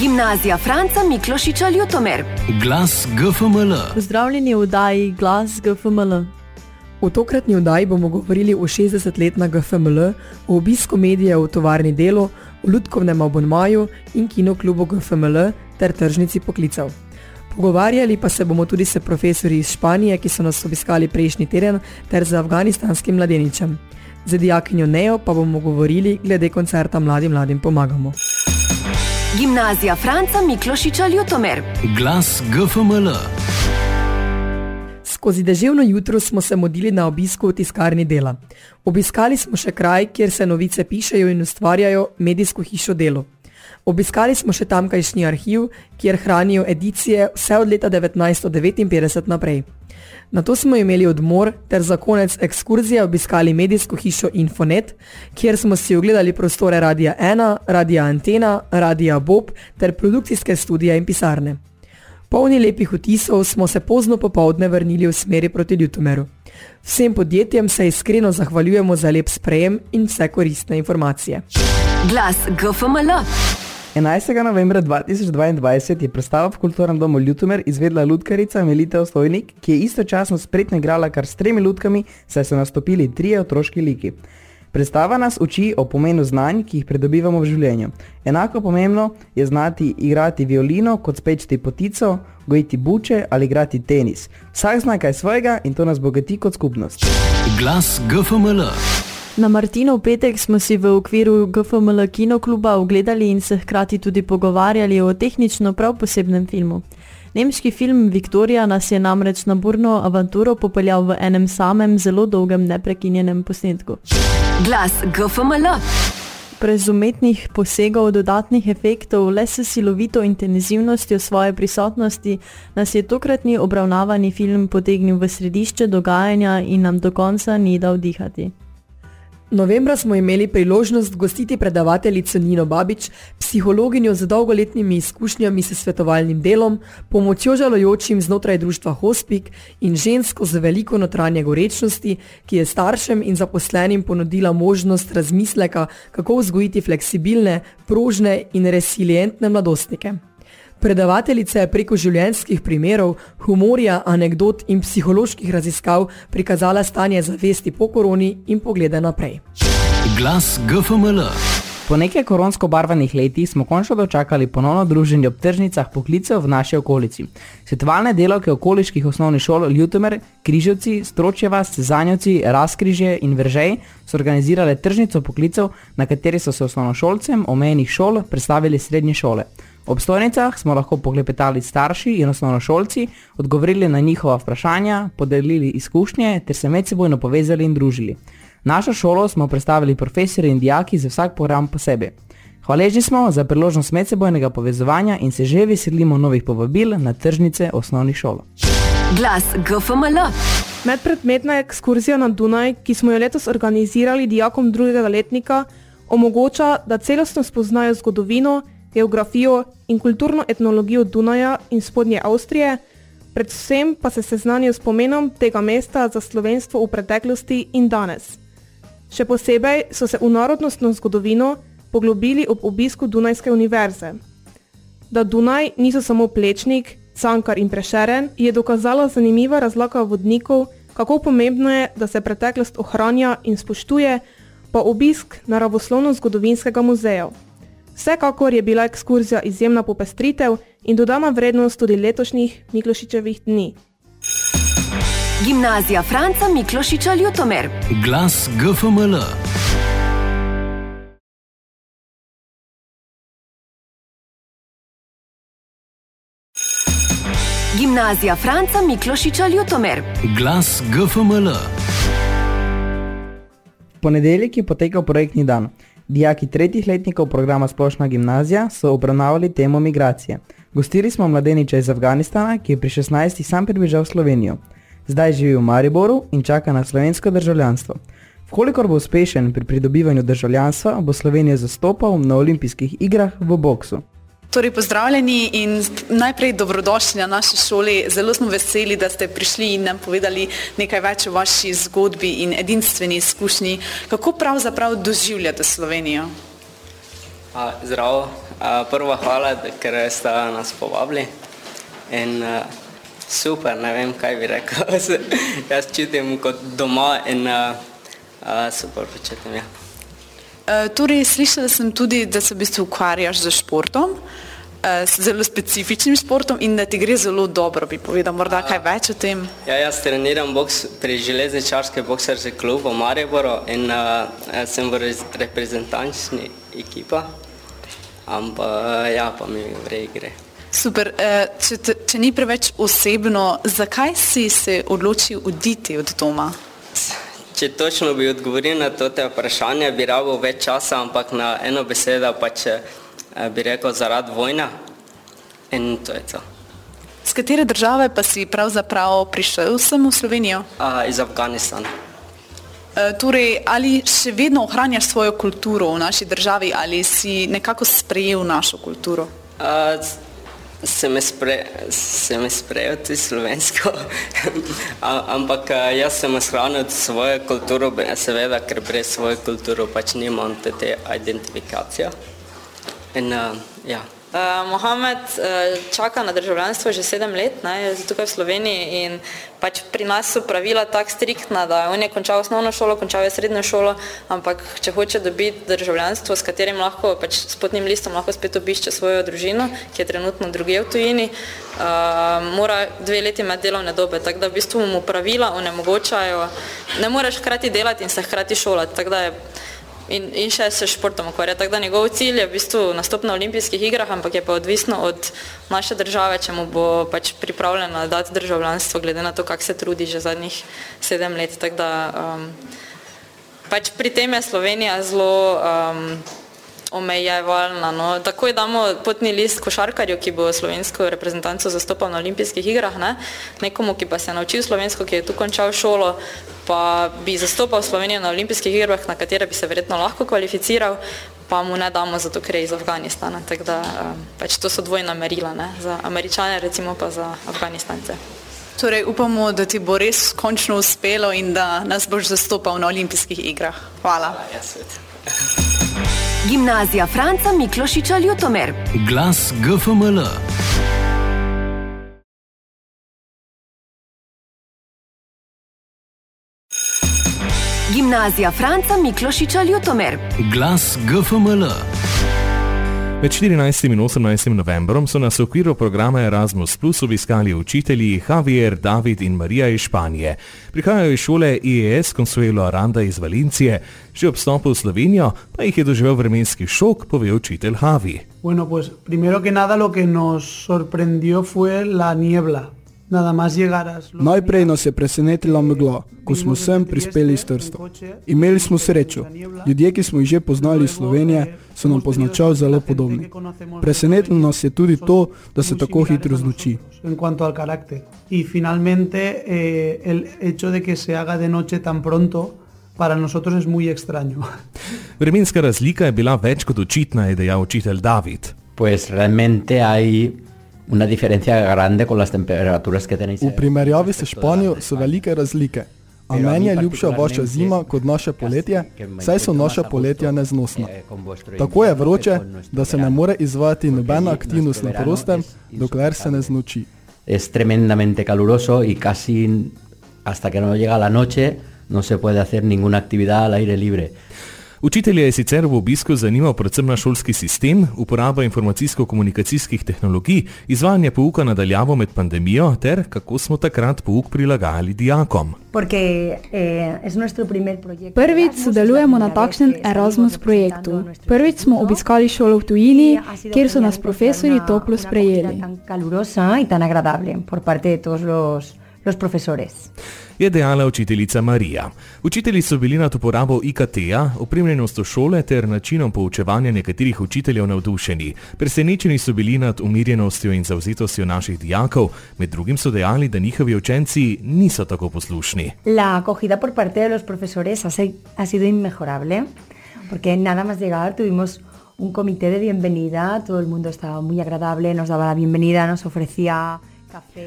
Gimnazija Franca Miklošiča Ljutomer. Glas GFML. Pozdravljeni v oddaji Glas GFML. V tokratni oddaji bomo govorili o 60-letna GFML, o obisku medijev v tovarni delu, o ljudkovnem abonmaju in kinoklubu GFML ter tržnici poklicev. Pogovarjali pa se bomo tudi s profesori iz Španije, ki so nas obiskali prejšnji teden, ter z afganistanskim mladeničem. Z dijakinjo Neo pa bomo govorili glede koncerta Mladim mladim pomagamo. Gimnazija Franca Miklošiča Ljutomer. Glas GFML. Skozi deževno jutro smo se modili na obisku v tiskarni dela. Obiskali smo še kraj, kjer se novice pišejo in ustvarjajo medijsko hišo delo. Obiskali smo še tamkajšnji arhiv, kjer hranijo edicije vse od leta 1959 naprej. Na to smo imeli odmor ter za konec ekskurzije obiskali medijsko hišo Infonet, kjer smo si ogledali prostore Radia 1, Radia Antena, Radia Bob ter produkcijske studije in pisarne. Polni lepih vtisov smo se pozno popovdne vrnili v smeri proti Ljutomeru. Vsem podjetjem se iskreno zahvaljujemo za lep sprejem in vse koristne informacije. Glas GFML. 11. novembra 2022 je predstava v kulturnem domu Ljutomer izvedla lutkarica Melita Ostojnik, ki je istočasno spretno igrala kar s tremi lutkami, saj so nastopili trije otroški liki. Predstava nas uči o pomenu znanj, ki jih pridobivamo v življenju. Enako pomembno je znati igrati violino, kot spečiti potico, gojiti buče ali igrati tenis. Vsak zna kaj svojega in to nas bogati kot skupnost. Glas GFML. Na Martinov petek smo si v okviru GFML kinokluba ogledali in se hkrati tudi pogovarjali o tehnično prav posebnem filmu. Nemški film Viktorija nas je namreč na burno avanturo popeljal v enem samem zelo dolgem neprekinjenem posnetku. Glas GFML. Brez umetnih posegov, dodatnih efektov, le s silovito intenzivnostjo svoje prisotnosti nas je tokratni obravnavani film potegnil v središče dogajanja in nam do konca ni dal dihati. Novembra smo imeli priložnost gostiti predavateljico Nino Babič, psihologinjo z dolgoletnimi izkušnjami s svetovalnim delom, pomočjo žalojočim znotraj društva Hospik in žensko z veliko notranje gorečnosti, ki je staršem in zaposlenim ponudila možnost razmisleka, kako vzgojiti fleksibilne, prožne in resilientne mladostnike. Predavateljica je preko življenjskih primerov, humorja, anegdot in psiholoških raziskav prikazala stanje zavesti po koroni in poglede naprej. Glas GFML. Po nekaj koronsko barvanih letih smo končno dočakali ponovno druženje ob tržnicah poklicev v naši okolici. Svetovalne delovke okoliških osnovnih šol Ljutomer, Križevci, Stročjeva, Cezanjevci, Razkrižje in Veržej so organizirale tržnico poklicev, na kateri so se osnovnošolcem omenjenih šol predstavili srednje šole. Ob stojnicah smo lahko poklepetali starši in osnovnošolci, odgovorili na njihova vprašanja, podelili izkušnje ter se medsebojno povezali in družili. Našo šolo smo predstavili profesori in dijaki za vsak program posebej. Hvaležni smo za priložnost medsebojnega povezovanja in se že veselimo novih povabil na tržnice osnovnih šol. Glas GFML. Medpredmetna ekskurzija na Dunaj, ki smo jo letos organizirali dijakom drugega letnika, omogoča, da celostno spoznajo zgodovino, geografijo in kulturno etnologijo Dunaja in spodnje Avstrije, predvsem pa se seznanijo s pomenom tega mesta za slovenstvo v preteklosti in danes. Še posebej so se v narodnostno zgodovino poglobili ob obisku Dunajske univerze. Da Dunaj niso samo Plečnik, Cankar in Prešeren, je dokazala zanimiva razlaka vodnikov, kako pomembno je, da se preteklost ohranja in spoštuje, pa obisk naravoslovno-zgodovinskega muzeja. Vsekakor je bila ekskurzija izjemna popestritev in dodana vrednost tudi letošnjih Miklošičevih dni. Gimnazija Franca Miklošiča Ljutomer. Glas GFML. Gimnazija Franca Miklošiča Ljutomer. Glas GFML. Ponedeljek je potekal projektni dan. Dijaki tretjih letnikov programa Splošna gimnazija so obravnavali temo migracije. Gostili smo mladeniča iz Afganistana, ki je pri 16 sam pribežal v Slovenijo. Zdaj živi v Mariboru in čaka na slovensko državljanstvo. Vkolikor bo uspešen pri pridobivanju državljanstva, bo Slovenijo zastopal na olimpijskih igrah v boksu. Torej, pozdravljeni in najprej dobrodošli na naši šoli. Zelo smo veseli, da ste prišli in nam povedali nekaj več o vaši zgodbi in edinstveni izkušnji. Kako pravzaprav doživljate Slovenijo? A, zdravo. A, prva hvala, ker ste nas povabili. In a, super, ne vem, kaj bi rekel. Jaz čutim kot doma in a, a, super počutim. Ja. Uh, torej, slišala sem tudi, da se v bistvu ukvarjaš z športom, uh, s zelo specifičnim športom in da ti gre zelo dobro, bi povedal morda kaj več o tem. Ja, jaz treniram boks pri železničarske boksarske klubu v Mariboru in a, sem v rez- reprezentančni ekipa. Ampak ja, pa mi vrej gre. Super, uh, če, te, če ni preveč osebno, zakaj si se odločil oditi od doma? Če točno bi odgovoril na to te vprašanje, bi rabil več časa, ampak na eno besedo pač eh, bi rekel zaradi vojna. In to je to. Z katere države pa si pravzaprav prišel sem v Slovenijo? A, iz Afganistana. Uh, torej, ali še vedno ohranjaš svojo kulturo v naši državi ali si nekako sprejel našo kulturo? A, s- sem jaz spre, sem jaz sprejel tudi slovensko, ampak jaz sem shranil svojo kulturo, seveda, ker brez svoje kulturo pač nimam te, identifikacije. In a, ja. Uh, Mohamed uh, čaka na državljanstvo že sedem let, ne, tukaj v Sloveniji in pač pri nas so pravila tako striktna, da on je končal osnovno šolo, končal je srednjo šolo, ampak če hoče dobiti državljanstvo, s katerim lahko, pač s potnim listom lahko spet obišče svojo družino, ki je trenutno druge v tujini, uh, mora dve leti imeti delovne dobe, tako da v bistvu mu pravila onemogočajo, ne moreš hkrati delati in se hkrati šolati, tako da je in, in še se športom ukvarja. Tako da njegov cilj je v bistvu nastop na olimpijskih igrah, ampak je pa odvisno od naše države, če mu bo pač pripravljena dati državljanstvo, glede na to, kako se trudi že zadnjih sedem let. Tako da um, pač pri tem je Slovenija zelo um, omejevalna. No. Takoj damo potni list košarkarju, ki bo slovensko reprezentanco zastopal na olimpijskih igrah, ne. nekomu, ki pa se je naučil slovensko, ki je tu končal šolo, pa bi zastopal Slovenijo na olimpijskih igrah, na katere bi se verjetno lahko kvalificiral, pa mu ne damo zato, ker je iz Afganistana. Tako da um, pač to so dvojna merila, ne. za američane recimo pa za Afganistance. Torej, upamo, da ti bo res končno uspelo in da nas boš zastopal na olimpijskih igrah. Hvala. Ja, svet. Gimnazija Franca Miklošiča Ljutomer. Glas GFML. Gimnazija Franca Miklošiča Ljutomer. Glas GFML. Med 14. in 18. novembrom so nas v okviru programa Erasmus Plus obiskali učitelji Javier, David in Marija iz Španije. Prihajajo iz šole IES Consuelo Aranda iz Valencije, že ob stopu v Slovenijo pa jih je doživel vremenski šok, pove učitelj Javi. Bueno, pues primero que nada lo que nos sorprendió fue la niebla. Najprej nas je presenetila megla, ko smo sem prispeli iz Trsta. Imeli smo srečo. Ljudje, ki smo jih že poznali iz Slovenije, so nam po značaju zelo podobni. Presenetilo nas je tudi to, da se tako hitro znoči. Y finalmente eh, el hecho de que se haga de noche tan pronto para nosotros es muy extraño. Vremenska razlika je bila več kot očitna, je dejal učitelj David. Pues realmente hay una diferencia grande con las temperaturas que tenéis. V primerjavi s Španijo so velike razlike. A meni je ljubša vaša zima kot naše poletje, saj so naša poletja neznosna. Tako je vroče, da se ne more izvajati nobena aktivnost na prostem, dokler se ne znoči. Es tremendamente caluroso y casi hasta que no llega la noche no se puede hacer ninguna actividad al aire libre. Učitelje je sicer v obisku zanimal predvsem na šolski sistem, uporaba informacijsko-komunikacijskih tehnologij, izvajanje pouka nadaljavo med pandemijo ter kako smo takrat pouk prilagajali dijakom. Porque eh, es nuestro primer proyecto. Prvič sodelujemo na takšnem Erasmus projektu. Prvič smo obiskali šolo v tujini, kjer so nas profesori toplo sprejeli. Los, profesores. Je dejala učiteljica Marija. Učitelji so bili nad uporabo IKT-ja, opremljenostjo šole ter načinom poučevanja nekaterih učiteljev navdušeni. Presenečeni so bili nad umirjenostjo in zavzetostjo naših dijakov, med drugim so dejali, da njihovi učenci niso tako poslušni. La acogida por parte de los profesores ha, se- ha sido inmejorable, porque nada más llegar tuvimos un comité de bienvenida, todo el mundo estaba muy agradable, nos daba la bienvenida, nos ofrecía.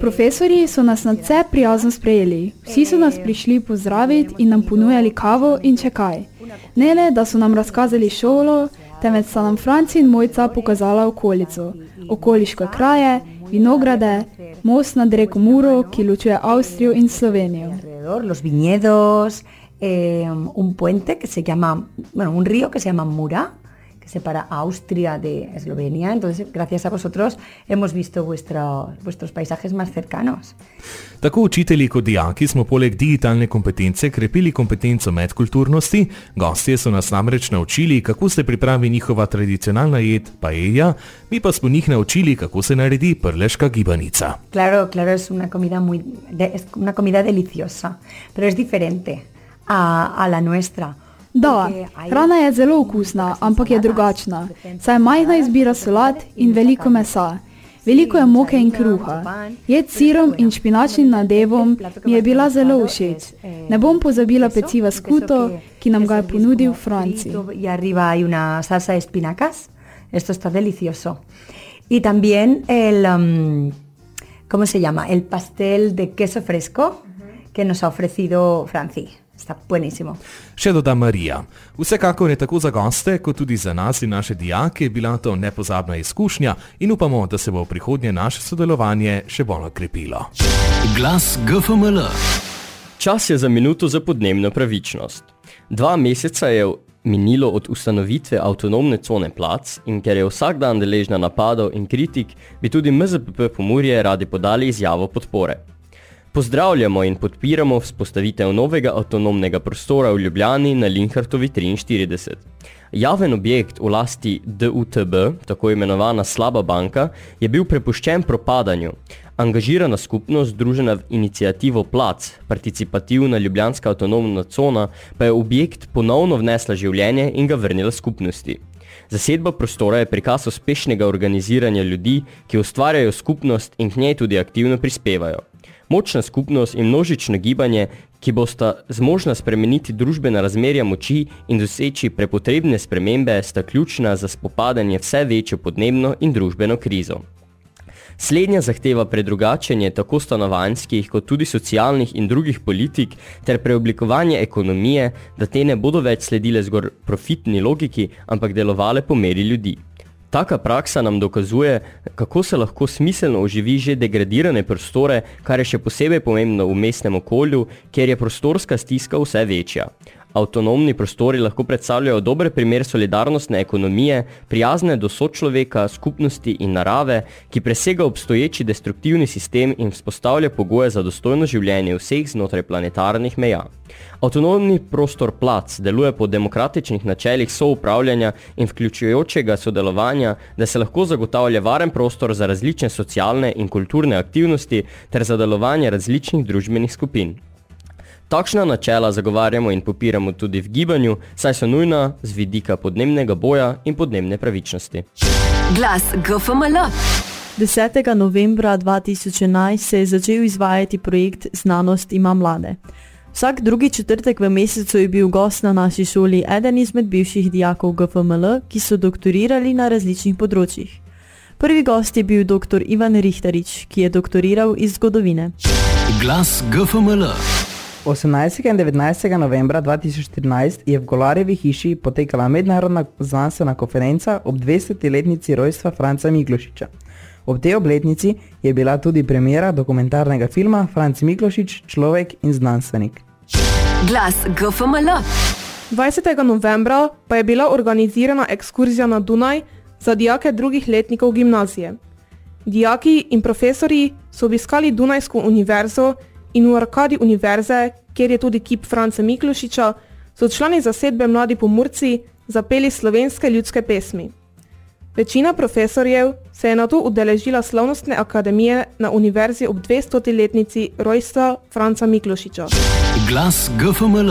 Profesori so nas nadvse prijazno sprejeli. Vsi so nas prišli pozdraviti in nam ponujali kavo in če kaj. Ne le, da so nam razkazali šolo, temveč sta nam Franci in Mojca pokazala okolico, okoliške kraje, vinograde, most nad reko Muro, ki ločuje Avstrijo in Slovenijo. Eh, un puente que se llama, bueno, un río que se llama Mura, separa Austria de Eslovenia. Entonces, gracias a vosotros hemos visto vuestro, vuestros paisajes más cercanos. Tako učitelji kot dijaki smo poleg digitalne kompetence krepili kompetenco medkulturnosti. Gostje so nas namreč naučili, kako se pripravi njihova tradicionalna jed paella, mi pa smo njih naučili, kako se naredi prleška gibanica. Claro, claro, es una comida muy, es una comida deliciosa, pero es diferente a, a la nuestra. Da, hrana je zelo okusna, ampak je drugačna. Saj je majhna izbira solat in veliko mesa. Veliko je moke in kruha. Jed sirom in špinačnim nadevom mi je bila zelo všeč. Ne bom pozabila peciva skuto, ki nam ga je ponudil Franci. Y arriba hay una salsa de espinacas. Esto está delicioso. Y también el, um, ¿cómo se llama? El pastel de queso fresco que nos ha ofrecido Franci. Sta buenissimo. Še doda Marija. Vsekakor je tako za goste, kot tudi za nas in naše dijake bila to nepozabna izkušnja in upamo, da se bo v prihodnje naše sodelovanje še bolj okrepilo. Glas GFML. Čas je za minuto za podnebno pravičnost. Dva meseca je minilo od ustanovitve avtonomne cone plac in ker je vsak dan deležna napadov in kritik, bi tudi MZPP Pomurje radi podali izjavo podpore. Pozdravljamo in podpiramo vzpostavitev novega avtonomnega prostora v Ljubljani na Linhartovi 43. Javen objekt v lasti DUTB, tako imenovana slaba banka, je bil prepuščen propadanju. Angažirana skupnost, združena v inicijativo Plac, participativna ljubljanska avtonomna cona, pa je objekt ponovno vnesla življenje in ga vrnila skupnosti. Zasedba prostora je prikaz uspešnega organiziranja ljudi, ki ustvarjajo skupnost in k njej tudi aktivno prispevajo. Močna skupnost in množično gibanje, ki bosta zmožna spremeniti družbena razmerja moči in doseči prepotrebne spremembe, sta ključna za spopadanje vse večjo podnebno in družbeno krizo. Slednja zahteva predrugačenje tako stanovanjskih kot tudi socialnih in drugih politik ter preoblikovanje ekonomije, da te ne bodo več sledile zgor profitni logiki, ampak delovale po meri ljudi. Taka praksa nam dokazuje, kako se lahko smiselno oživi že degradirane prostore, kar je še posebej pomembno v mestnem okolju, kjer je prostorska stiska vse večja. Avtonomni prostori lahko predstavljajo dober primer solidarnostne ekonomije, prijazne do sočloveka, skupnosti in narave, ki presega obstoječi destruktivni sistem in vzpostavlja pogoje za dostojno življenje vseh znotraj planetarnih meja. Avtonomni prostor plac deluje po demokratičnih načelih soupravljanja in vključujočega sodelovanja, da se lahko zagotavlja varen prostor za različne socialne in kulturne aktivnosti ter za delovanje različnih družbenih skupin. Takšna načela zagovarjamo in popiramo tudi v gibanju, saj so nujna z vidika podnebnega boja in podnebne pravičnosti. Glas GFML. 10. novembra 2011 se je začel izvajati projekt Znanost ima mlade. Vsak drugi četrtek v mesecu je bil gost na naši šoli eden izmed bivših dijakov GFML, ki so doktorirali na različnih področjih. Prvi gost je bil dr. Ivan Richtarič, ki je doktoriral iz zgodovine. Glas GFML. 18. in 19. novembra 2014 je v Golarjevi hiši potekala mednarodna znanstvena konferenca ob 200-letnici rojstva Franca Miklošiča. Ob tej obletnici je bila tudi premiera dokumentarnega filma Franci Miklošič, človek in znanstvenik. Glas GFML. 20. novembra pa je bila organizirana ekskurzija na Dunaj za dijake drugih letnikov gimnazije. Dijaki in profesori so obiskali Dunajsko univerzo in v arkadi univerze, kjer je tudi kip Franca Miklošiča, so člani zasedbe Mladi pomurci zapeli slovenske ljudske pesmi. Večina profesorjev se je na to udeležila slavnostne akademije na univerzi ob 200-letnici rojstva Franca Miklošiča. Glas GFML.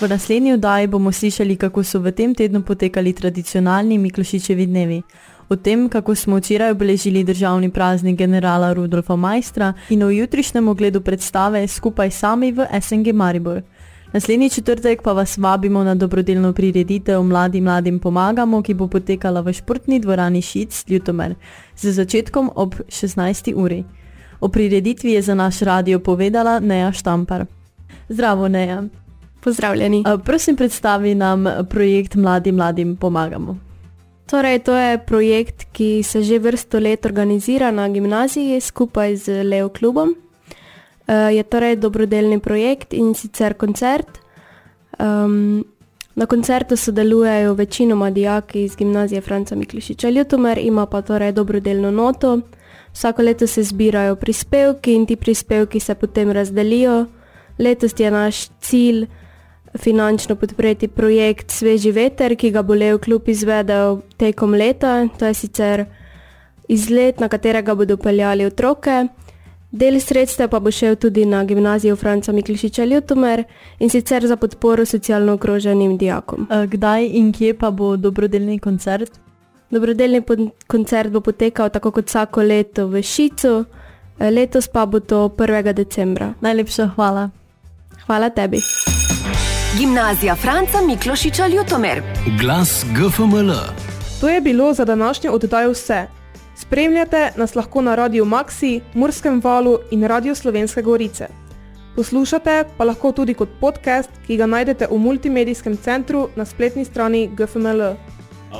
V naslednji vdaji bomo slišali, kako so v tem tednu potekali tradicionalni Miklošičevi dnevi. O tem, kako smo včeraj obeležili državni praznik generala Rudolfa Majstra in o jutrišnjem ogledu predstave skupaj sami v SNG Maribor. Naslednji četrtek pa vas vabimo na dobrodelno prireditev Mladi mladim pomagamo, ki bo potekala v športni dvorani Šic Ljutomer z začetkom ob 16. uri. O prireditvi je za naš radio povedala Neja Štampar. Zdravo, Neja. Pozdravljeni. Prosim, predstavi nam projekt Mladi mladim pomagamo. Torej, to je projekt, ki se že vrsto let organizira na gimnaziji skupaj z Leo klubom. Uh, je torej dobrodelni projekt in sicer koncert. Um, na koncertu sodelujejo večinoma dijaki iz gimnazije Franca Miklišiča Ljutomer, ima pa torej dobrodelno noto. Vsako leto se zbirajo prispevki in ti prispevki se potem razdelijo. Letos je naš cilj finančno podpreti projekt Sveži veter, ki ga bo Leo klub izvedel tekom leta. To je sicer izlet, na katerega bodo peljali otroke. Del sredstev pa bo šel tudi na gimnazijo Franca Miklišiča Ljutomer in sicer za podporo socialno ogroženim dijakom. Kdaj in kje pa bo dobrodelni koncert? Dobrodelni koncert bo potekal tako kot vsako leto v Šicu, letos pa bo to 1. decembra. Najlepša hvala. Hvala tebi. Gimnazija Franca Miklošiča Ljutomer. Glas GFML. To je bilo za današnjo oddajo vse. Spremljate nas lahko na Radio Maxi, Murskem valu in Radio Slovenske Gorice. Poslušate pa lahko tudi kot podcast, ki ga najdete v multimedijskem centru na spletni strani GFML.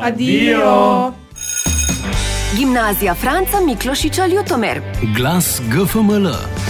Adijo! Gimnazija Franca Miklošiča Ljutomer. Glas GFML.